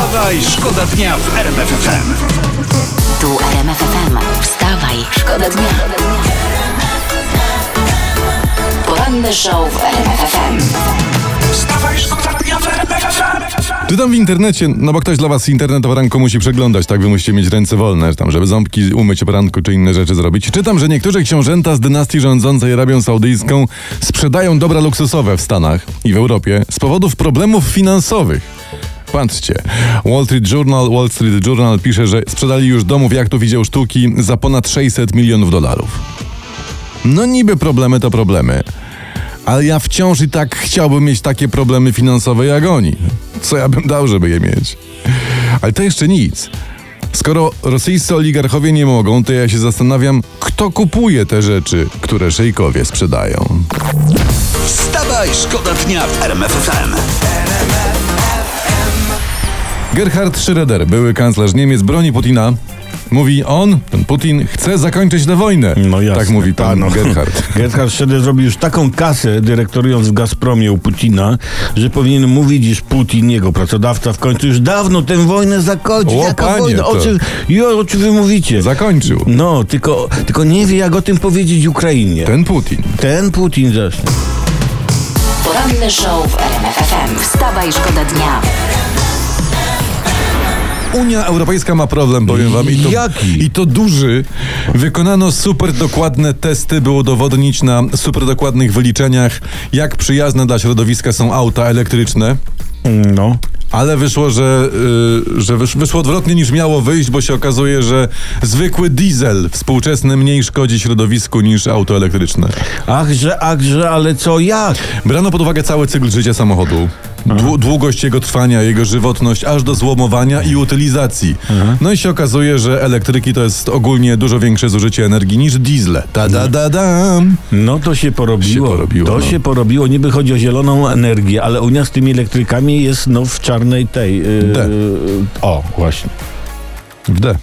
Wstawaj, szkoda dnia w RMF FM. Tu RMF FM. Wstawaj, szkoda dnia. Poranny show w RMF FM. Wstawaj, szkoda dnia w RMF FM. Czytam w internecie, no bo ktoś dla was internet o poranku musi przeglądać, tak wy musicie mieć ręce wolne, tam, żeby ząbki umyć o poranku czy inne rzeczy zrobić. Czytam, że niektóre książęta z dynastii rządzącej Arabią Saudyjską sprzedają dobra luksusowe w Stanach i w Europie z powodów problemów finansowych. Patrzcie, Wall Street Journal, Wall Street Journal pisze, że sprzedali już domów, jachtów i dzieł sztuki za ponad 600 milionów dolarów. No niby problemy to problemy. Ale ja wciąż i tak chciałbym mieć takie problemy finansowe jak oni. Co ja bym dał, żeby je mieć? Ale to jeszcze nic. Skoro rosyjscy oligarchowie nie mogą, to ja się zastanawiam, kto kupuje te rzeczy, które szejkowie sprzedają. Wstawaj, szkoda dnia w RMF FM. Gerhard Schröder, były kanclerz Niemiec, broni Putina. Mówi on, ten Putin, chce zakończyć tę wojnę. No jasne. Tak mówi pan no. Gerhard. Gerhard Schröder zrobił już taką kasę, dyrektorując w Gazpromie u Putina, że powinien mówić, iż Putin, jego pracodawca, w końcu już dawno tę wojnę zakończył. O, Jaka panie, wojna? O to- jo, o czym wy mówicie? Zakończył. No, tylko, tylko nie wie, jak o tym powiedzieć Ukrainie. Ten Putin. Ten Putin zresztą. Poranny show w RMF FM. Wstawaj, szkoda dnia. Unia Europejska ma problem, powiem wam. I to, Jaki? I to duży. Wykonano super dokładne testy, by udowodnić na super dokładnych wyliczeniach, jak przyjazne dla środowiska są auta elektryczne. No. Ale wyszło, że, y, że wysz, wyszło odwrotnie niż miało wyjść, bo się okazuje, że zwykły diesel współczesny mniej szkodzi środowisku niż auto elektryczne. Achże, achże, ale co, jak? Brano pod uwagę cały cykl życia samochodu. Dłu- długość jego trwania, jego żywotność, aż do złomowania i utylizacji. No i się okazuje, że elektryki to jest ogólnie dużo większe zużycie energii niż diesle. Ta da da dam. No to się porobiło. Się porobiło, to no. się porobiło. Niby chodzi o zieloną energię, ale Unia z tymi elektrykami jest no w czarnej tej. Yy, D. o, właśnie. W D.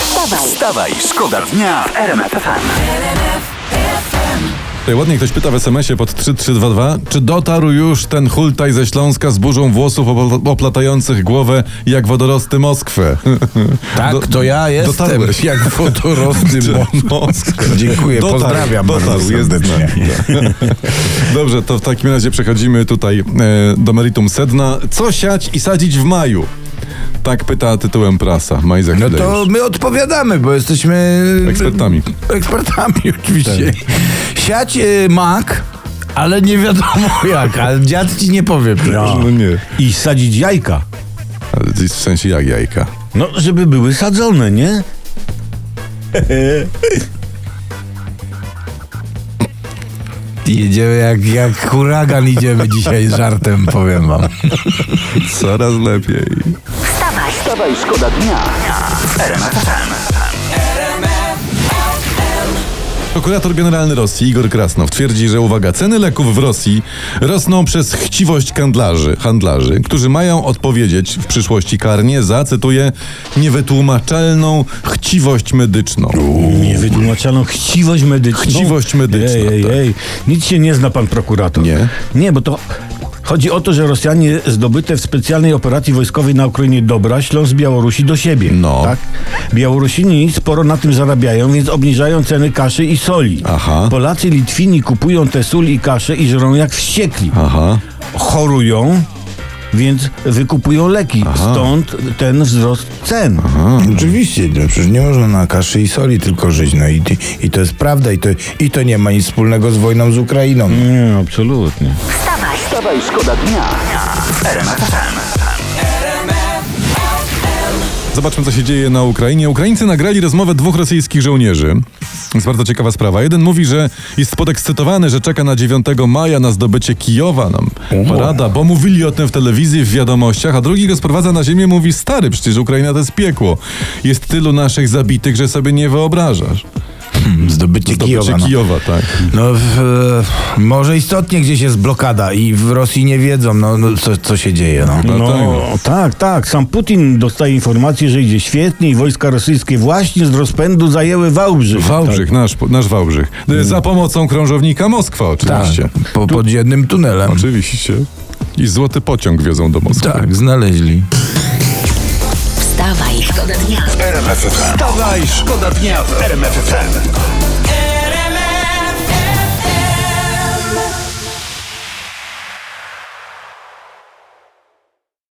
Wstawaj, Wstawaj, szkoda dnia w RMF FM. Tutaj ładnie ktoś pyta w SMS-ie pod 3322, czy dotarł już ten hultaj ze Śląska z burzą włosów opla- oplatających głowę jak wodorosty Moskwę? Tak, Do- to ja jestem. dotarłeś. Jak wodorosty Moskwę. Dziękuję, Dotarł, pozdrawiam dotarł, jest. Dobrze, to w takim razie przechodzimy tutaj e, do meritum sedna. Co siać i sadzić w maju? Tak pyta tytułem prasa. Maj za No to już. my odpowiadamy, bo jesteśmy... Ekspertami. Ekspertami, oczywiście. Siać y, mak, ale nie wiadomo jak, ale dziad ci nie powie. No. No nie. I sadzić jajka. Ale w sensie jak jajka. No, żeby były sadzone, nie? Jedziemy jak, jak huragan idziemy dzisiaj z żartem, powiem wam. Coraz lepiej. wstawaj, Wstawaj, szkoda dnia. Prokurator generalny Rosji Igor Krasnow twierdzi, że uwaga, ceny leków w Rosji rosną przez chciwość handlarzy, handlarzy, którzy mają odpowiedzieć w przyszłości karnie za, cytuję, niewytłumaczalną chciwość medyczną. Niewytłumaczalną chciwość medyczną. Chciwość medyczna, Ej, ej, tak. ej. Nic się nie zna pan prokurator. Nie? Nie, bo to chodzi o to, że Rosjanie zdobyte w specjalnej operacji wojskowej na Ukrainie dobra ślą z Białorusi do siebie. No. Tak? Białorusini sporo na tym zarabiają, więc obniżają ceny kaszy i soli. Aha. Polacy, Litwini kupują tę sól i kaszę i żrą jak wściekli. Aha. Chorują, więc wykupują leki. Stąd ten wzrost cen. Oczywiście, no, przecież nie można na kaszy i soli tylko żyć. No i, i to jest prawda i to, i to nie ma nic wspólnego z wojną z Ukrainą. Nie, absolutnie. wstawaj, Wstawaj, szkoda dnia. Zobaczmy, co się dzieje na Ukrainie. Ukraińcy nagrali rozmowę dwóch rosyjskich żołnierzy. Jest bardzo ciekawa sprawa. Jeden mówi, że jest podekscytowany, że czeka na 9 maja na zdobycie Kijowa. Nam parada, bo mówili o tym w telewizji, w wiadomościach, a drugi go sprowadza na ziemię mówi, stary, przecież Ukraina to jest piekło. Jest tylu naszych zabitych, że sobie nie wyobrażasz. Zdobycie, Zdobycie Kijowa. No. Kijowa, tak. No, w, e, może istotnie gdzieś jest blokada i w Rosji nie wiedzą, no, no co, co się dzieje. No. No No, tak. tak, tak. Sam Putin dostaje informację, że idzie świetnie i wojska rosyjskie właśnie z rozpędu zajęły Wałbrzych. Wałbrzych, nasz, nasz Wałbrzych. Za pomocą krążownika Moskwa oczywiście. Tak, po, pod jednym tunelem. Oczywiście. I złoty pociąg wiozą do Moskwy. Tak, znaleźli. Wstawaj, szkoda dnia. Wstawaj, szkoda dnia w RMF FM.